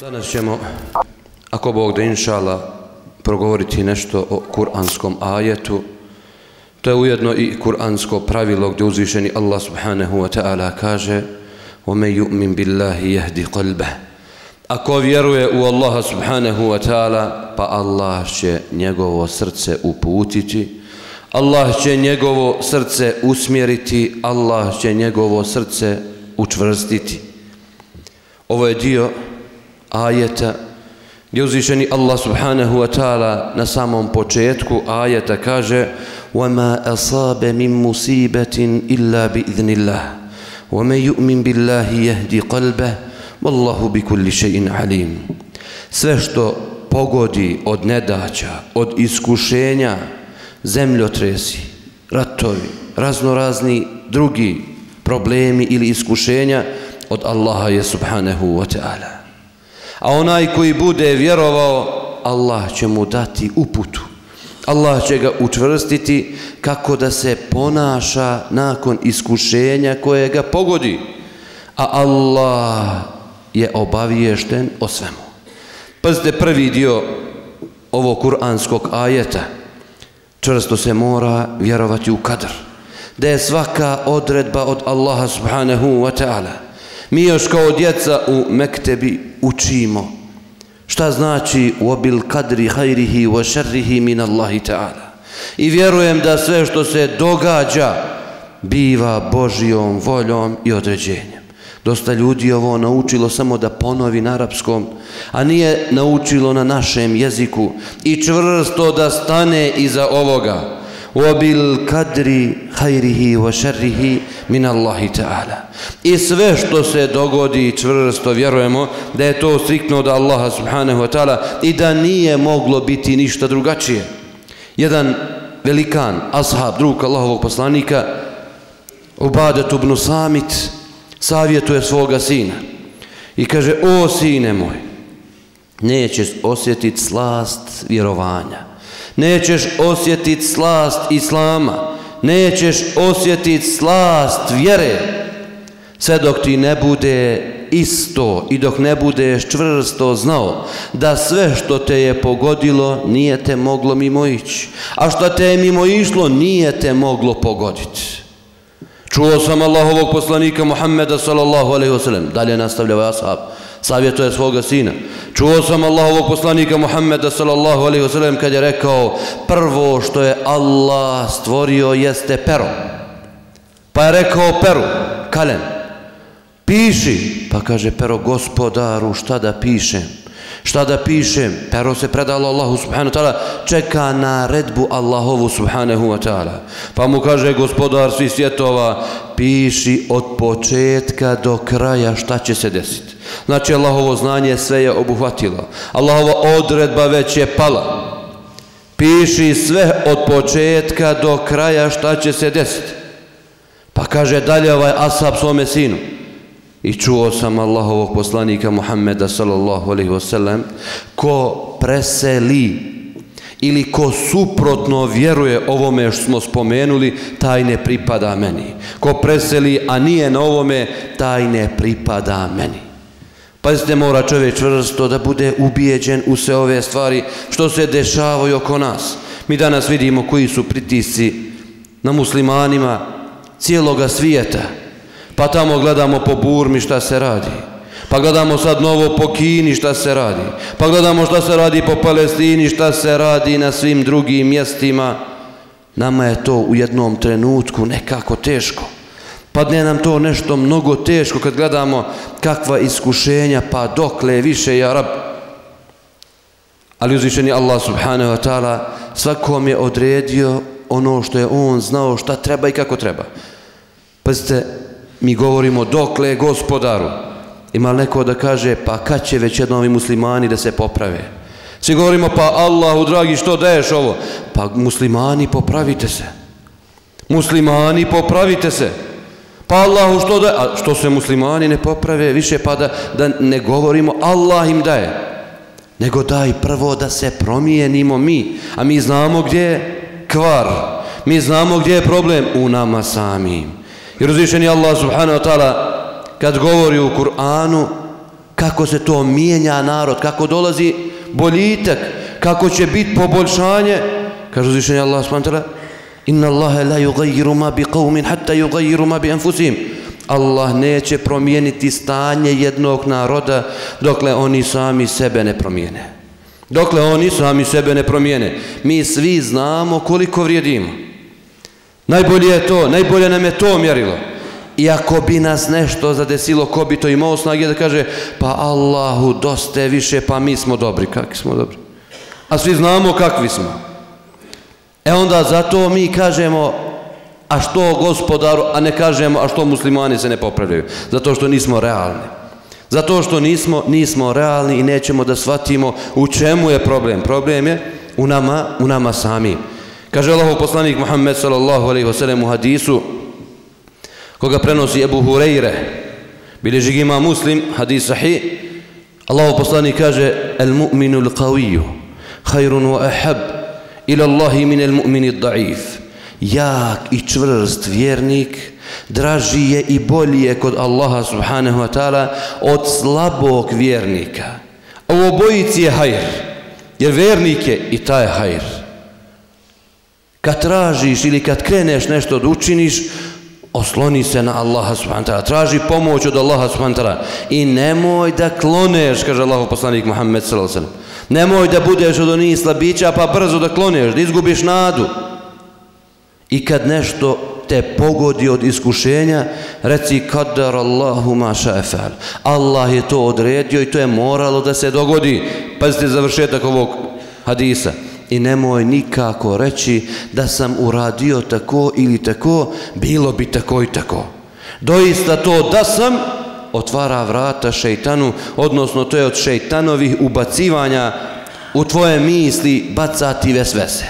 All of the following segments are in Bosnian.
Danas ćemo, ako Bog da inšala, progovoriti nešto o kuranskom ajetu. To je ujedno i kuransko pravilo gdje uzvišeni Allah subhanahu wa ta'ala kaže وَمَنْ يُؤْمِنْ بِاللَّهِ يَهْدِ قَلْبَهِ Ako vjeruje u Allaha subhanahu wa ta'ala, pa Allah će njegovo srce uputiti, Allah će njegovo srce usmjeriti, Allah će njegovo srce učvrstiti. Ovo je dio ajeta gdje uzvišeni Allah subhanahu wa ta'ala na samom početku ajeta kaže وَمَا أَصَابَ مِن مُسِيبَةٍ إِلَّا بِإِذْنِ اللَّهِ وَمَنْ يُؤْمِنْ بِاللَّهِ يَهْدِ قَلْبَهِ وَاللَّهُ بِكُلِّ شَيْءٍ عَلِيمٍ Sve što pogodi od nedaća, od iskušenja, zemljotresi, ratovi, raznorazni drugi problemi ili iskušenja od Allaha je subhanahu wa ta'ala. A onaj koji bude vjerovao, Allah će mu dati uputu. Allah će ga učvrstiti kako da se ponaša nakon iskušenja koje ga pogodi. A Allah je obaviješten o svemu. Pazite prvi dio ovog kuranskog ajeta. Čvrsto se mora vjerovati u kadr. Da je svaka odredba od Allaha subhanahu wa ta'ala. Mi još kao djeca u mektebi učimo šta znači wabil kadri hajrihi wa sharrihi min Allahi ta'ala. I vjerujem da sve što se događa biva Božijom voljom i određenjem. Dosta ljudi ovo naučilo samo da ponovi na arapskom, a nije naučilo na našem jeziku i čvrsto da stane iza ovoga. Wabil kadri hayrihi wa sharrihi min Allahi ta'ala. I sve što se dogodi čvrsto vjerujemo da je to striktno od Allaha subhanahu wa ta'ala i da nije moglo biti ništa drugačije. Jedan velikan, ashab, drug Allahovog poslanika, Ubadat ibn Samit, savjetuje svoga sina i kaže, o sine moj, nećeš osjetiti slast vjerovanja, nećeš osjetiti slast Islama, nećeš osjetiti slast vjere, sve dok ti ne bude isto i dok ne budeš čvrsto znao da sve što te je pogodilo nije te moglo mimo ići, a što te je mimo išlo nije te moglo pogoditi. Čuo sam Allahovog poslanika Muhammeda sallallahu alaihi wasallam, dalje nastavlja ovaj ashab, savjetuje svoga sina. Čuo sam Allahovog poslanika Muhammeda sallallahu alaihi wasallam kad je rekao prvo što je Allah stvorio jeste pero. Pa je rekao peru, kalem, piši. Pa kaže pero gospodaru šta da pišem? Šta da pišem? Pero se predalo Allahu subhanahu wa ta'ala, čeka na redbu Allahovu subhanahu wa ta'ala. Pa mu kaže gospodar svih svjetova, piši od početka do kraja šta će se desiti. Znači Allahovo znanje sve je obuhvatilo. Allahova odredba već je pala. Piši sve od početka do kraja šta će se desiti. Pa kaže dalje ovaj asab svome sinu. I čuo sam Allahovog poslanika Muhammeda sallallahu alaihi wasallam ko preseli ili ko suprotno vjeruje ovome što smo spomenuli, taj ne pripada meni. Ko preseli, a nije na ovome, taj ne pripada meni. Pazite, mora čovjek čvrsto da bude ubijeđen u sve ove stvari što se dešavaju oko nas. Mi danas vidimo koji su pritisci na muslimanima cijeloga svijeta. Pa tamo gledamo po Burmi šta se radi. Pa gledamo sad novo po Kini šta se radi. Pa gledamo šta se radi po Palestini, šta se radi na svim drugim mjestima. Nama je to u jednom trenutku nekako teško. Padne nam to nešto mnogo teško kad gledamo kakva iskušenja, pa dokle više, ja rab. Ali uzvišeni Allah subhanahu wa ta'ala svakom je odredio ono što je on znao šta treba i kako treba. Pazite, mi govorimo dokle gospodaru. Ima neko da kaže, pa kad će već jednom i muslimani da se poprave? Svi govorimo, pa Allahu dragi, što daješ ovo? Pa muslimani, popravite se. Muslimani, popravite se. Pa Allahu što daje? A što se muslimani ne poprave više, pa da, da ne govorimo, Allah im daje. Nego daj prvo da se promijenimo mi. A mi znamo gdje je kvar. Mi znamo gdje je problem u nama samim. I razlišeni Allah subhanahu wa ta'ala kad govori u Kur'anu kako se to mijenja narod, kako dolazi boljitak, kako će biti poboljšanje. Kaže uzvišenje Allah subhanahu taala Inna Allahe la yugayiru ma bi qavmin hatta yugayiru ma bi anfusim. Allah neće promijeniti stanje jednog naroda dokle oni sami sebe ne promijene. Dokle oni sami sebe ne promijene. Mi svi znamo koliko vrijedimo. Najbolje je to, najbolje nam je to mjerilo. I ako bi nas nešto zadesilo, ko bi to imao snage da kaže, pa Allahu doste više, pa mi smo dobri. Kakvi smo dobri? A svi znamo kakvi smo. E onda zato mi kažemo, a što gospodaru, a ne kažemo, a što muslimani se ne popravljaju. Zato što nismo realni. Zato što nismo, nismo realni i nećemo da shvatimo u čemu je problem. Problem je u nama, u nama sami. Kaže Allahov poslanik Muhammed sallallahu alaihi wasallam u hadisu, koga prenosi Ebu Hureyre, bilježi ga ima muslim, hadis sahih, Allahov poslanik kaže, el mu'minu l'qaviju, hajrun wa ahab, ila Allahi min el mu'mini da'if. Jak i čvrst vjernik, draži je i bolji je kod Allaha subhanahu wa ta'ala od slabog vjernika. A u obojici je hajr, jer vjernik je i taj hajr. Kad tražiš ili kad kreneš nešto da učiniš, osloni se na Allaha subhanahu wa ta'ala, traži pomoć od Allaha subhanahu wa ta'ala i nemoj da kloneš, kaže Allah poslanik Muhammed sallallahu alaihi wa Nemoj da budeš od onih slabića pa brzo da kloneš, da izgubiš nadu. I kad nešto te pogodi od iskušenja, reci kadar Allahu ma ša'efal. Allah je to odredio i to je moralo da se dogodi. Pazite završetak ovog hadisa. I nemoj nikako reći da sam uradio tako ili tako, bilo bi tako i tako. Doista to da sam, otvara vrata šeitanu, odnosno to je od šeitanovih ubacivanja u tvoje misli bacati vesvese.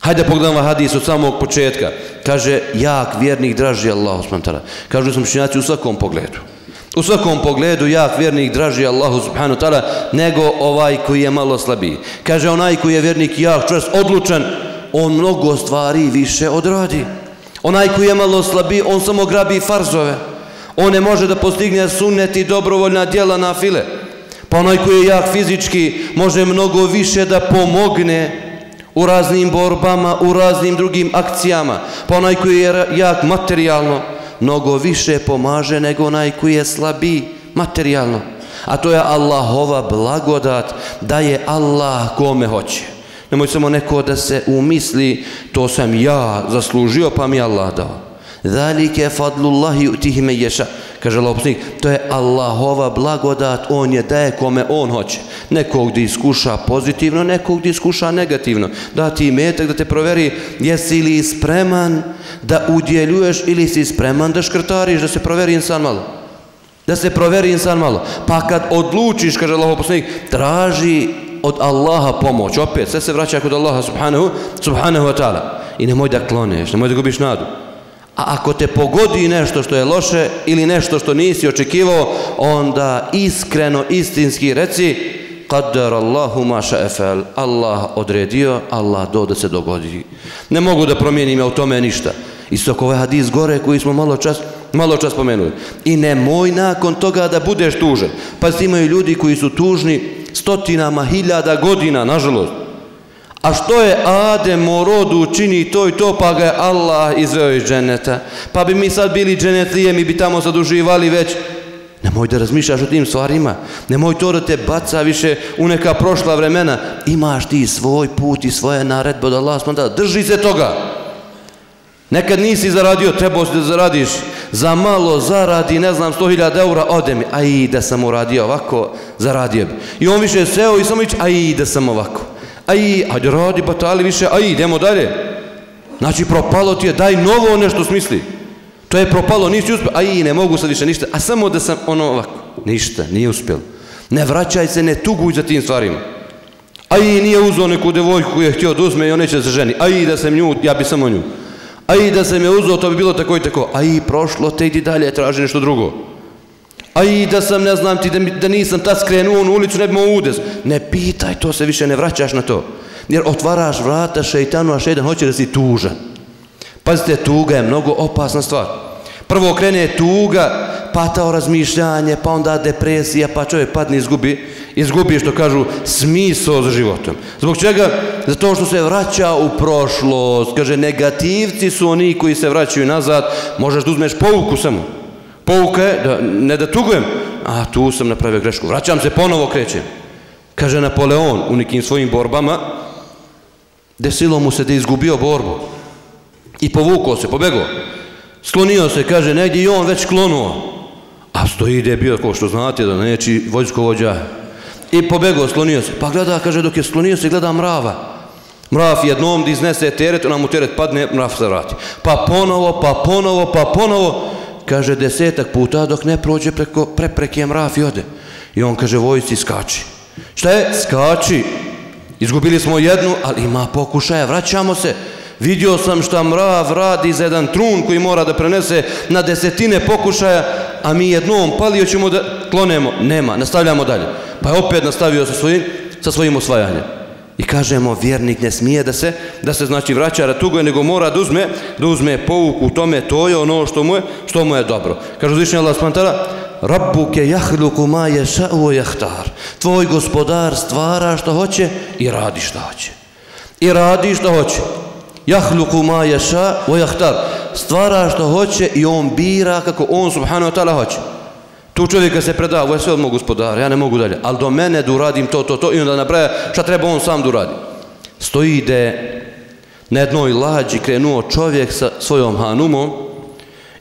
Hajde pogledamo ovaj hadis od samog početka. Kaže, jak vjernik draži Allah subhanahu Kažu sam šinjaci u svakom pogledu. U svakom pogledu jak vjernik draži Allahu subhanahu ta'ala nego ovaj koji je malo slabiji. Kaže, onaj koji je vjernik jak, čvrst, odlučan, on mnogo stvari više odradi. Onaj koji je malo slabiji, on samo grabi farzove. On ne može da postigne sunnet i dobrovoljna djela na file. Pa onaj koji je jak fizički može mnogo više da pomogne u raznim borbama, u raznim drugim akcijama. Pa onaj koji je jak materijalno mnogo više pomaže nego onaj koji je slabi materijalno. A to je Allahova blagodat da je Allah kome hoće. Nemoj samo neko da se umisli to sam ja zaslužio pa mi Allah dao. Zalike fadlullahi utihi me ješa. Kaže Allah poslanik, to je Allahova blagodat, on je daje kome on hoće. Nekog da iskuša pozitivno, nekog da iskuša negativno. Da ti metak da te proveri jesi li spreman da udjeljuješ ili si spreman da škrtariš, da se proveri insan malo. Da se proveri insan malo. Pa kad odlučiš, kaže Allah poslanik, traži od Allaha pomoć. Opet, sve se vraća kod Allaha subhanahu, subhanahu wa ta'ala. I nemoj da kloneš, nemoj da gubiš nadu. A ako te pogodi nešto što je loše ili nešto što nisi očekivao, onda iskreno, istinski reci Qadar Allahu ma efel. Allah odredio, Allah do da se dogodi. Ne mogu da promijenim u tome ništa. Isto ako ovaj hadis gore koji smo malo čas, malo čas pomenuli. I nemoj nakon toga da budeš tužen. Pa imaju ljudi koji su tužni stotinama hiljada godina, nažalost. A što je Adem u rodu čini to i to, pa ga je Allah izveo iz dženeta. Pa bi mi sad bili dženetlije, mi bi tamo sad uživali već. Nemoj da razmišljaš o tim stvarima. Nemoj to da te baca više u neka prošla vremena. Imaš ti svoj put i svoje naredbe od Allah. Drži se toga. Nekad nisi zaradio, trebao si da zaradiš. Za malo zaradi, ne znam, 100.000 eura, ode mi. Aj, da sam uradio ovako, zaradio bi. I on više seo i samo ići, aj, da sam ovako aj, ajde radi batali više, aj, idemo dalje. Znači, propalo ti je, daj novo nešto smisli. To je propalo, nisi uspio, aj, ne mogu sad više ništa, a samo da sam ono ovako. Ništa, nije uspio. Ne vraćaj se, ne tuguj za tim stvarima. Aj, nije uzao neku devojku koju je htio da uzme i on neće se ženi. Aj, da sam nju, ja bi samo nju. Aj, da sam je uzao, to bi bilo tako i tako. Aj, prošlo, te idi dalje, traži nešto drugo. A i da sam, ne znam ti, da, da nisam tad skrenuo u ulicu, ne bi mo udez. Ne pitaj, to se više ne vraćaš na to. Jer otvaraš vrata šeitanu, a šeitan hoće da si tužan. Pazite, tuga je mnogo opasna stvar. Prvo krene tuga pa patao razmišljanje, pa onda depresija, pa čovjek padne izgubi, izgubi što kažu smisao za životom. Zbog čega? Zato što se vraća u prošlost. Kaže, negativci su oni koji se vraćaju nazad. Možeš da uzmeš pouku samo pouka je, da, ne da tugujem, a tu sam napravio grešku. Vraćam se, ponovo krećem. Kaže Napoleon u nekim svojim borbama, desilo mu se da je izgubio borbu. I povukao se, pobegao. Sklonio se, kaže, negdje i on već klonuo. A stoji gdje je bio, ko što znate, da neći vojsko vođa. I pobegao, sklonio se. Pa gleda, kaže, dok je sklonio se, gleda mrava. Mrav jednom da iznese teret, ona mu teret padne, mrav se vrati. Pa ponovo, pa ponovo, pa ponovo. Kaže, desetak puta dok ne prođe preko prepreke mrav i ode. I on kaže, vojci, skači. Šta je? Skači. Izgubili smo jednu, ali ima pokušaja, vraćamo se. Vidio sam šta mrav radi za jedan trun koji mora da prenese na desetine pokušaja, a mi jednom palio ćemo da klonemo. Nema, nastavljamo dalje. Pa je opet nastavio sa svojim, sa svojim osvajanjem. I kažemo, vjernik ne smije da se, da se znači vraća ratuguje, nego mora da uzme, da uzme povuku u tome, to je ono što mu je, što mu je dobro. Kaže uzvišnji Allah spantara, Rabbuke jahluku ma ješa'u jahtar. Tvoj gospodar stvara što hoće i radi što hoće. I radi što hoće. Jahluku ma ješa o jahtar. Stvara što hoće i on bira kako on subhanahu wa ta'ala hoće. Tu čovjeka se preda, ovo je sve od mog gospodara, ja ne mogu dalje. Ali do mene da uradim to, to, to i onda nabraja šta treba on sam da uradi. Stoji da na jednoj lađi krenuo čovjek sa svojom hanumom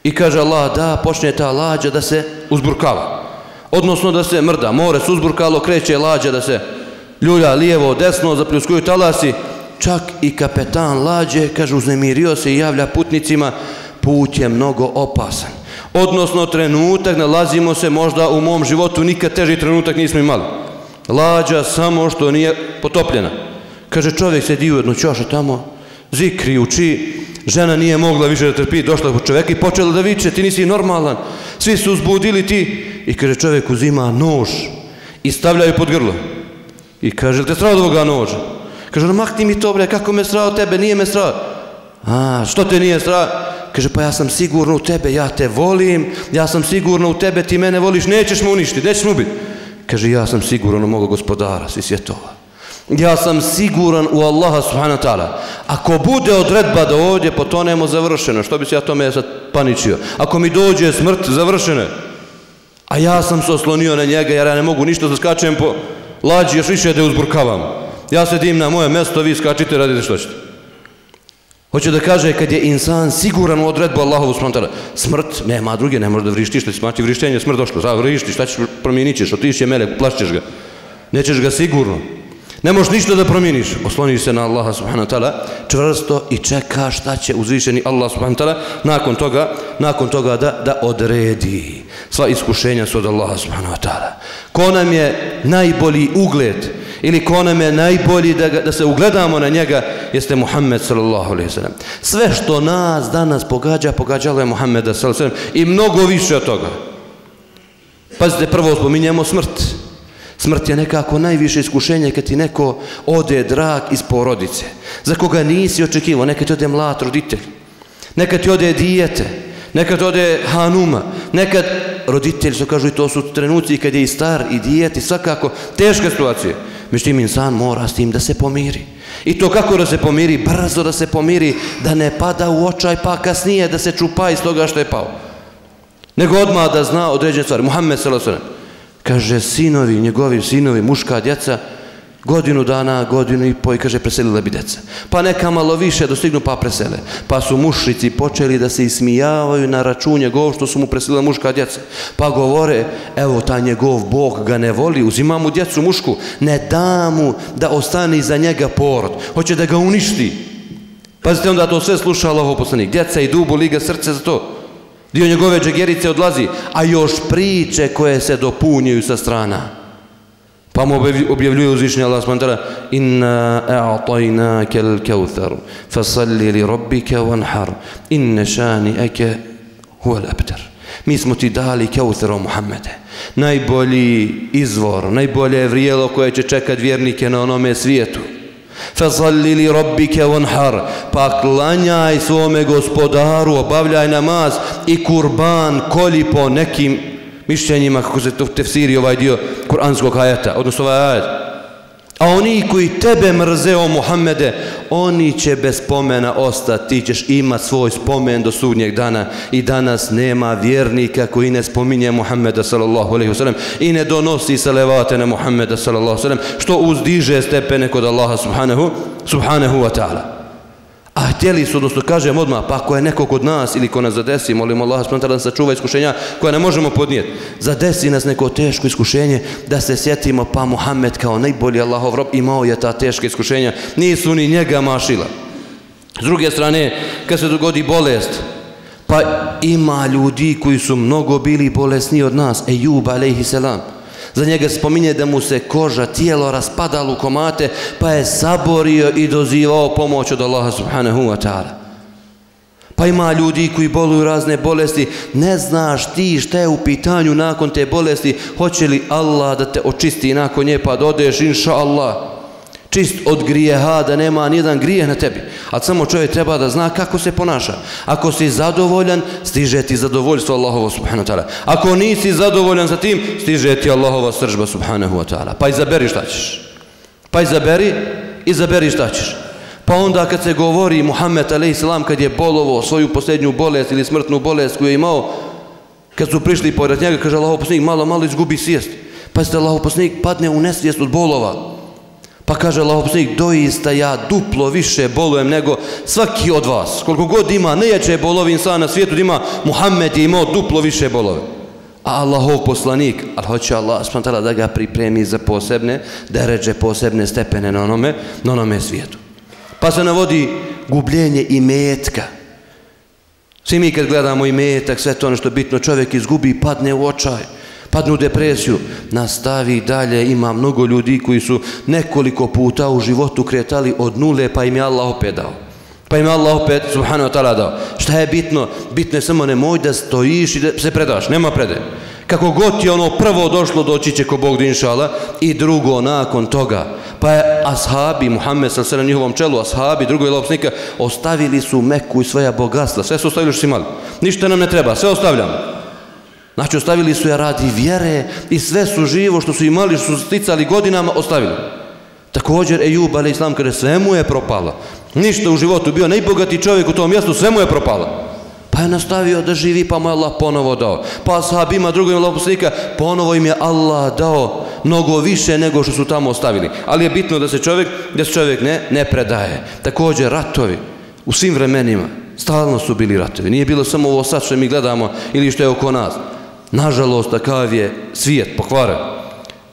i kaže Allah da počne ta lađa da se uzburkava. Odnosno da se mrda, more se uzburkalo, kreće lađa da se ljulja lijevo, desno, zapljuskuju talasi, čak i kapetan lađe, kaže, uznemirio se i javlja putnicima, put je mnogo opasan. Odnosno, trenutak, nalazimo se možda u mom životu, nikad teži trenutak nismo imali. Lađa samo što nije potopljena. Kaže, čovjek sedi u jednu čošu tamo, zikri, uči, žena nije mogla više da trpi, došla po čovjeka i počela da viče, ti nisi normalan, svi su uzbudili ti. I kaže, čovjek uzima nož i stavlja stavljaju pod grlo. I kaže, te strao dvoga ovoga noža? Kaže, no makni mi to bre, kako me strao tebe, nije me strao. A, što te nije strao? Kaže, pa ja sam sigurno u tebe, ja te volim, ja sam sigurno u tebe, ti mene voliš, nećeš me uništiti, nećeš mu biti. Kaže, ja sam siguran u moga gospodara, svi svjetova. Ja sam siguran u Allaha subhanahu wa ta'ala. Ako bude odredba da ovdje potonemo završeno, što bi se ja tome sad paničio? Ako mi dođe smrt, završeno A ja sam se oslonio na njega jer ja ne mogu ništa da skačem po lađi, još više da je uzburkavam. Ja sedim na moje mesto, vi skačite, radite što ćete. Hoće da kaže, kad je insan siguran u odredbu Allahovu smrtara, smrt nema druge, ne može da vrištiš, da mati vrištenje, smrt došlo, za vrištiš, šta ćeš, promijenit ćeš, otiš je melek, plašćeš ga. Nećeš ga sigurno. Ne možeš ništa da promijeniš. Osloniš se na Allaha subhanahu wa ta'ala čvrsto i čeka šta će uzvišeni Allah subhanahu wa ta'ala nakon toga, nakon toga da, da odredi. Sva iskušenja su od Allaha subhanahu wa ta'ala. Ko nam je najbolji ugled ili ko nam je najbolji da, ga, da se ugledamo na njega jeste Muhammed sallallahu alaihi sallam. Sve što nas danas pogađa, pogađalo je Muhammed sallallahu alaihi sallam i mnogo više od toga. Pazite, prvo spominjemo smrt. Smrt je nekako najviše iskušenje kad ti neko ode drag iz porodice, za koga nisi očekivao, neka ti ode mlad roditelj, neka ti ode dijete, nekad ode hanuma, nekad roditelj, što kažu i to su trenuci kad je i star i dijete, svakako teška situacija. Međutim, insan mora s tim da se pomiri. I to kako da se pomiri? Brzo da se pomiri, da ne pada u očaj, pa kasnije da se čupa iz toga što je pao. Nego odmah da zna određene stvari. Muhammed s.a.v. kaže, sinovi, njegovi sinovi, muška djeca, godinu dana, godinu i po i kaže preselila bi deca. Pa neka malo više dostignu pa presele. Pa su mušrici počeli da se ismijavaju na račun njegov što su mu preselila muška djeca. Pa govore, evo ta njegov Bog ga ne voli, uzima mu djecu mušku, ne da mu da ostane iza njega porod. Hoće da ga uništi. Pazite onda to sve sluša Allah poslanik. Djeca i dubu liga srce za to. Dio njegove džegerice odlazi, a još priče koje se dopunjuju sa strana. Pa mu objavljuje uzvišnji Allah s.w.t. Inna a'tajna kel kevthar, fasalli li rabbike vanhar, inne šani eke huel abtar. Mi smo ti dali kevthar Muhammede. Najbolji izvor, najbolje vrijelo koje će čekat vjernike na onome svijetu. Fazalli li rabbike vanhar. Pa klanjaj svome gospodaru, obavljaj namaz i kurban koli po nekim mišljenjima kako se to tefsiri ovaj dio kuranskog ajeta, odnosno ovaj ajet. A oni koji tebe mrze o Muhammede, oni će bez spomena ostati, ti ćeš imat svoj spomen do sudnjeg dana i danas nema vjernika koji ne spominje Muhammeda sallallahu alaihi wasallam i ne donosi salevate na Muhammeda sallallahu alaihi wasallam što uzdiže stepene kod Allaha subhanahu, subhanahu wa ta'ala. A htjeli su, odnosno kažem odmah, pa ako je neko kod nas ili ko nas zadesi, molimo Allah s.w.t. da sačuva iskušenja koja ne možemo podnijeti. Zadesi nas neko teško iskušenje da se sjetimo pa Muhammed kao najbolji Allahov rob imao je ta teška iskušenja. Nisu ni njega mašila. S druge strane, kad se dogodi bolest, pa ima ljudi koji su mnogo bili bolesni od nas, Ejub alaihi selam. Za njega spominje da mu se koža, tijelo raspadalo u komate, pa je saborio i dozivao pomoć od Allaha subhanahu wa ta'ala. Pa ima ljudi koji boluju razne bolesti, ne znaš ti šta je u pitanju nakon te bolesti, hoće li Allah da te očisti nakon nje pa odeš inša Allah čist od grijeha, da nema nijedan grijeh na tebi. A samo čovjek treba da zna kako se ponaša. Ako si zadovoljan, stiže ti zadovoljstvo Allahovo subhanahu wa ta'ala. Ako nisi zadovoljan sa tim, stiže ti Allahova sržba subhanahu wa ta'ala. Pa izaberi šta ćeš. Pa izaberi, izaberi šta ćeš. Pa onda kad se govori Muhammed a.s. kad je bolovo svoju posljednju bolest ili smrtnu bolest koju je imao, kad su prišli pored njega, kaže Allahov poslanik, malo, malo izgubi svijest. Pa Allahov poslanik padne u nesvijest od bolova. Pa kaže Allah poslanik, doista ja duplo više bolujem nego svaki od vas. Koliko god ima nejače bolovi insana na svijetu, ima Muhammed je imao duplo više bolove. A Allahov poslanik, ali hoće Allah spantala da ga pripremi za posebne, da ređe posebne stepene na onome, na onome svijetu. Pa se navodi gubljenje i metka. Svi mi kad gledamo i metak, sve to ono što bitno, čovjek izgubi, i padne u očaj padnu u depresiju, nastavi dalje, ima mnogo ljudi koji su nekoliko puta u životu kretali od nule, pa im je Allah opet dao. Pa im je Allah opet, subhanahu wa ta'ala, dao. Šta je bitno? Bitno je samo nemoj da stojiš i da se predaš, nema prede. Kako god ti ono prvo došlo, doći će ko Bog da inšala, i drugo nakon toga. Pa je ashabi, Muhammed sa sve njihovom čelu, ashabi, drugo je lopsnika, ostavili su Meku i svoja bogatstva. Sve su ostavili što si imali. Ništa nam ne treba, sve ostavljamo. Znači, ostavili su je radi vjere i sve su živo što su imali, što su sticali godinama, ostavili. Također, Ejub, ali islam, kada sve mu je propala. Ništa u životu, bio najbogati čovjek u tom mjestu, sve mu je propala. Pa je nastavio da živi, pa mu je Allah ponovo dao. Pa sahabima, drugim Allah poslika, ponovo im je Allah dao mnogo više nego što su tamo ostavili. Ali je bitno da se čovjek, da se čovjek ne, ne predaje. Također, ratovi u svim vremenima, stalno su bili ratovi. Nije bilo samo ovo sad što mi gledamo ili što je oko nas. Nažalost, takav je svijet pokvaren.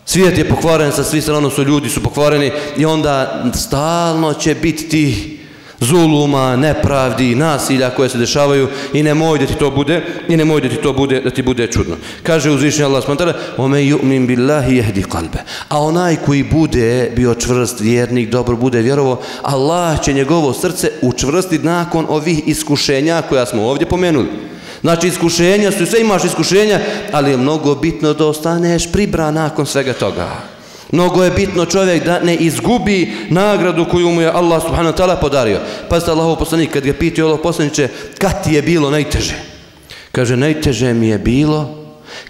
Svijet je pokvaren, sa svi strano su ljudi su pokvareni i onda stalno će biti ti zuluma, nepravdi, nasilja koje se dešavaju i ne moj da ti to bude i ne moj da ti to bude da ti bude čudno. Kaže uzvišnji Allah smantara Ome yu'min billahi jehdi kalbe. A onaj koji bude bio čvrst, vjernik, dobro bude vjerovo, Allah će njegovo srce učvrstiti nakon ovih iskušenja koja smo ovdje pomenuli. Znači iskušenja su, sve imaš iskušenja, ali je mnogo bitno da ostaneš pribran nakon svega toga. Mnogo je bitno čovjek da ne izgubi nagradu koju mu je Allah subhanahu wa ta'ala podario. Pa ste Allahov poslanik, kad ga pitao Allah poslaniče, kad ti je bilo najteže? Kaže, najteže mi je bilo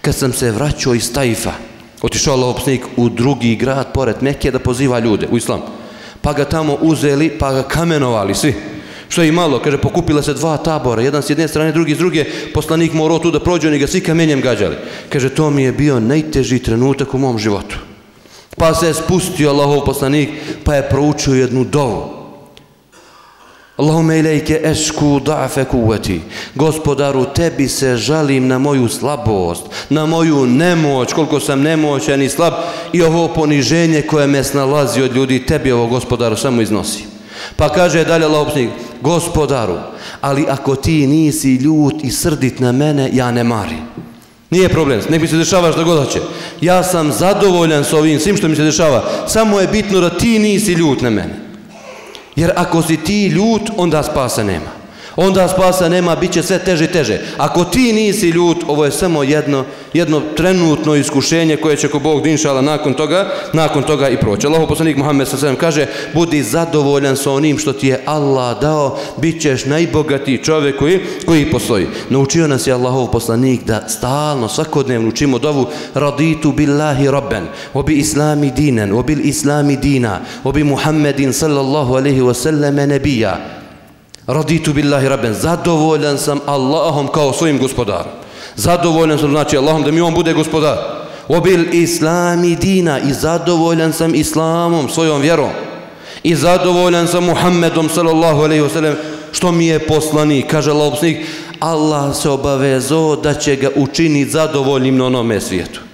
kad sam se vraćao iz Tajfa. Otišao Allah poslanik u drugi grad pored Mekije da poziva ljude u islam. Pa ga tamo uzeli, pa ga kamenovali svi. Što je i malo, kaže, pokupila se dva tabora, jedan s jedne strane, drugi s druge, poslanik morao tu da prođe, oni ga svi kamenjem gađali. Kaže, to mi je bio najteži trenutak u mom životu. Pa se je spustio Allahov poslanik, pa je proučio jednu dovu. Allahume ilajke esku da'fe kuvati. Gospodaru, tebi se žalim na moju slabost, na moju nemoć, koliko sam nemoćan i slab, i ovo poniženje koje me snalazi od ljudi, tebi ovo gospodaru samo iznosi. Pa kaže dalje Allah gospodaru, ali ako ti nisi ljut i srdit na mene, ja ne marim. Nije problem, nek mi se dešava što god hoće. Ja sam zadovoljan s ovim svim što mi se dešava. Samo je bitno da ti nisi ljut na mene. Jer ako si ti ljut, onda spasa nema onda spasa nema, bit će sve teže i teže. Ako ti nisi ljut, ovo je samo jedno, jedno trenutno iskušenje koje će ko Bog dinšala nakon toga, nakon toga i proći. Allah poslanik Muhammed sa kaže, budi zadovoljan sa onim što ti je Allah dao, bit ćeš najbogatiji čovjek koji, koji postoji. Naučio nas je Allahov poslanik da stalno, svakodnevno učimo dovu raditu billahi rabben, obi islami dinen, obi islami dina, obi Muhammedin sallallahu alaihi wasallam nebija. Raditu billahi rabben, zadovoljan sam Allahom kao svojim gospodarom. Zadovoljan sam znači Allahom da mi on bude gospodar. Obil islami dina i zadovoljan sam islamom, svojom vjerom. I zadovoljan sam Muhammedom sallallahu alaihi wa sallam što mi je poslani. Kaže Allah Allah se obavezao da će ga učiniti zadovoljnim na onome svijetu.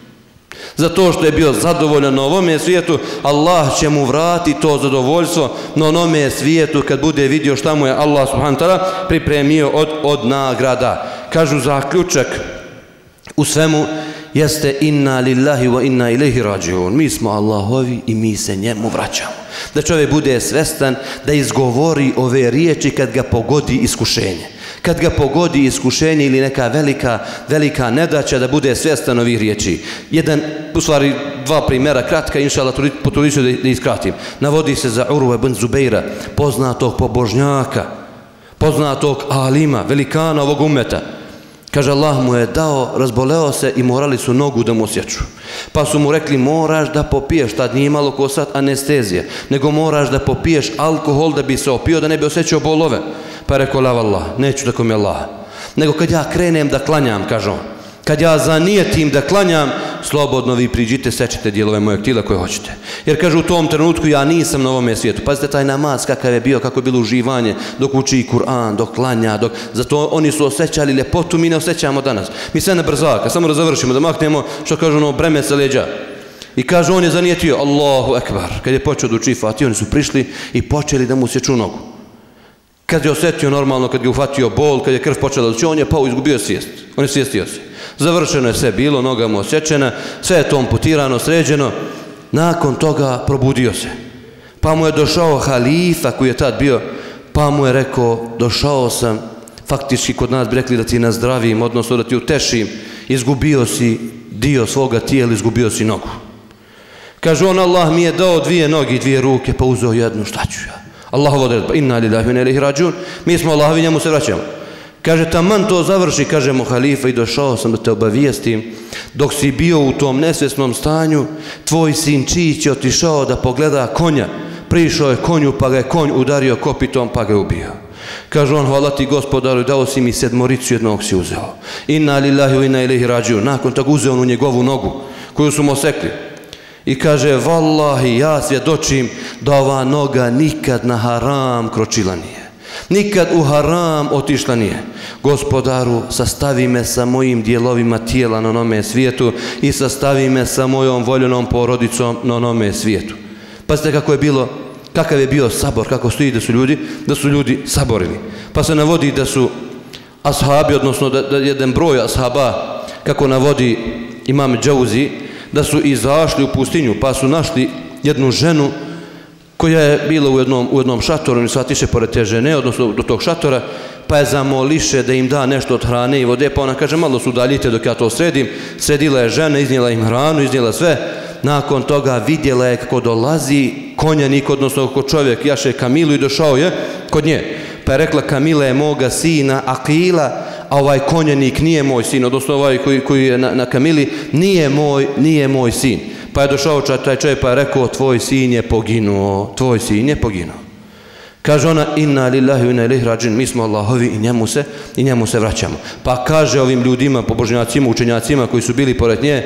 Zato što je bio zadovoljan na ovome svijetu, Allah će mu vrati to zadovoljstvo na onome svijetu kad bude vidio šta mu je Allah subhanahu ta'ala pripremio od, od nagrada. Kažu zaključak u svemu jeste inna lillahi wa inna ilaihi rađiun. Mi smo Allahovi i mi se njemu vraćamo. Da čovjek bude svestan da izgovori ove riječi kad ga pogodi iskušenje kad ga pogodi iskušenje ili neka velika, velika nedaća da bude svjestan ovih riječi. Jedan, u stvari, dva primjera, kratka, inša Allah, potrudiću da, da iskratim. Navodi se za Urve ibn Zubeira, poznatog pobožnjaka, poznatog alima, velikana ovog umeta. Kaže, Allah mu je dao, razboleo se i morali su nogu da mu osjeću. Pa su mu rekli, moraš da popiješ, tad nije imalo ko sad anestezije, nego moraš da popiješ alkohol da bi se opio, da ne bi osjećao bolove. Pa rekao, lav Allah, neću tako mi Allah. Nego kad ja krenem da klanjam, kaže on, kad ja zanijetim da klanjam, slobodno vi priđite, sečite dijelove mojeg tila koje hoćete. Jer kaže, u tom trenutku ja nisam na ovome svijetu. Pazite taj namaz kakav je bio, kako je bilo uživanje, dok uči Kur'an, dok klanja, dok... Zato oni su osjećali ljepotu, mi ne osjećamo danas. Mi sve ne brzaka, samo da završimo, da mahnemo, što kažu ono, breme sa leđa. I kaže, on je zanijetio, Allahu ekbar. Kad je počeo da uči Fatih, oni su prišli i počeli da mu sječu nogu. Kad je osjetio normalno, kad je uhvatio bol, kad je krv počela da on je pao, izgubio svijest. On je svijestio se. Završeno je sve bilo, noga mu osjećena, sve je to amputirano, sređeno. Nakon toga probudio se. Pa mu je došao halifa koji je tad bio, pa mu je rekao, došao sam, faktički kod nas bi rekli da ti nazdravim, odnosno da ti utešim, izgubio si dio svoga tijela, izgubio si nogu. Kaže on, Allah mi je dao dvije noge i dvije ruke, pa uzeo jednu, šta ću ja? Allahova odredba, inna lillahi inna ilaihi rađun, mi smo Allahovi, njemu se vraćamo. Kaže, taman to završi, kaže mu halifa, i došao sam da te obavijestim, dok si bio u tom nesvjesnom stanju, tvoj sin Čić je otišao da pogleda konja, prišao je konju, pa ga je konj udario kopitom, pa ga je ubio. Kaže on, hvala ti gospodaru, dao si mi sedmoricu jednog si uzeo. Inna lillahi inna ilaihi rađun, nakon toga uzeo onu njegovu nogu, koju su mu osekli. I kaže, vallahi, ja svjedočim da ova noga nikad na haram kročila nije. Nikad u haram otišla nije. Gospodaru, sastavi me sa mojim dijelovima tijela na onome svijetu i sastavi me sa mojom voljenom porodicom na onome svijetu. Pazite kako je bilo, kakav je bio sabor, kako stoji da su ljudi, da su ljudi saborili. Pa se navodi da su ashabi, odnosno da, da jedan broj ashaba, kako navodi imam Džauzi, da su izašli u pustinju pa su našli jednu ženu koja je bila u jednom, u jednom šatoru i svatiše pored te žene, odnosno do tog šatora, pa je zamoliše da im da nešto od hrane i vode, pa ona kaže malo su daljite dok ja to sredim, sredila je žena, iznijela im hranu, iznijela sve, nakon toga vidjela je kako dolazi konjanik, odnosno kako čovjek jaše Kamilu i došao je kod nje, pa je rekla Kamila je moga sina Akila, a ovaj konjanik nije moj sin, odnosno ovaj koji, koji je na, na kamili, nije moj, nije moj sin. Pa je došao ča, taj čovjek pa je rekao, tvoj sin je poginuo, tvoj sin je poginuo. Kaže ona, inna lillahi inna ilaihi rađin, mi smo Allahovi i njemu se, i njemu se vraćamo. Pa kaže ovim ljudima, pobožnjacima, učenjacima koji su bili pored nje,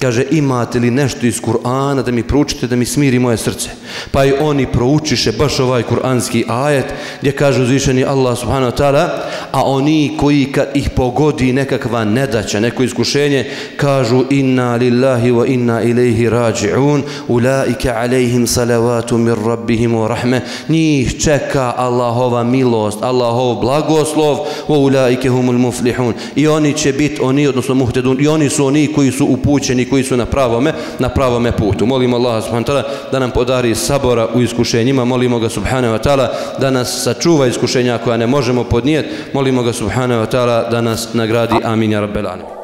kaže imate li nešto iz Kur'ana da mi proučite da mi smiri moje srce? Pa i oni proučiše baš ovaj kur'anski ajet gdje kaže uzvišeni Allah subhanahu wa ta'ala a oni koji kad ih pogodi nekakva nedaća neko iskušenje kažu inna lillahi wa inna ilaihi rađi'un ulaike alaihim salavatu mir rabbihim wa rahme. Njih čeka Allahova milost Allahov blagoslov wa ulaike humul muflihun. I oni će biti oni odnosno muhtedun i oni su oni koji su upućeni koji su na pravome na pravome putu. Molimo Allaha subhanahu wa ta'ala da nam podari sabora u iskušenjima. Molimo ga subhanahu wa ta'ala da nas sačuva iskušenja koja ne možemo podnijeti molimo ga subhanahu wa ta'ala da nas nagradi. Amin ya rabbel alamin.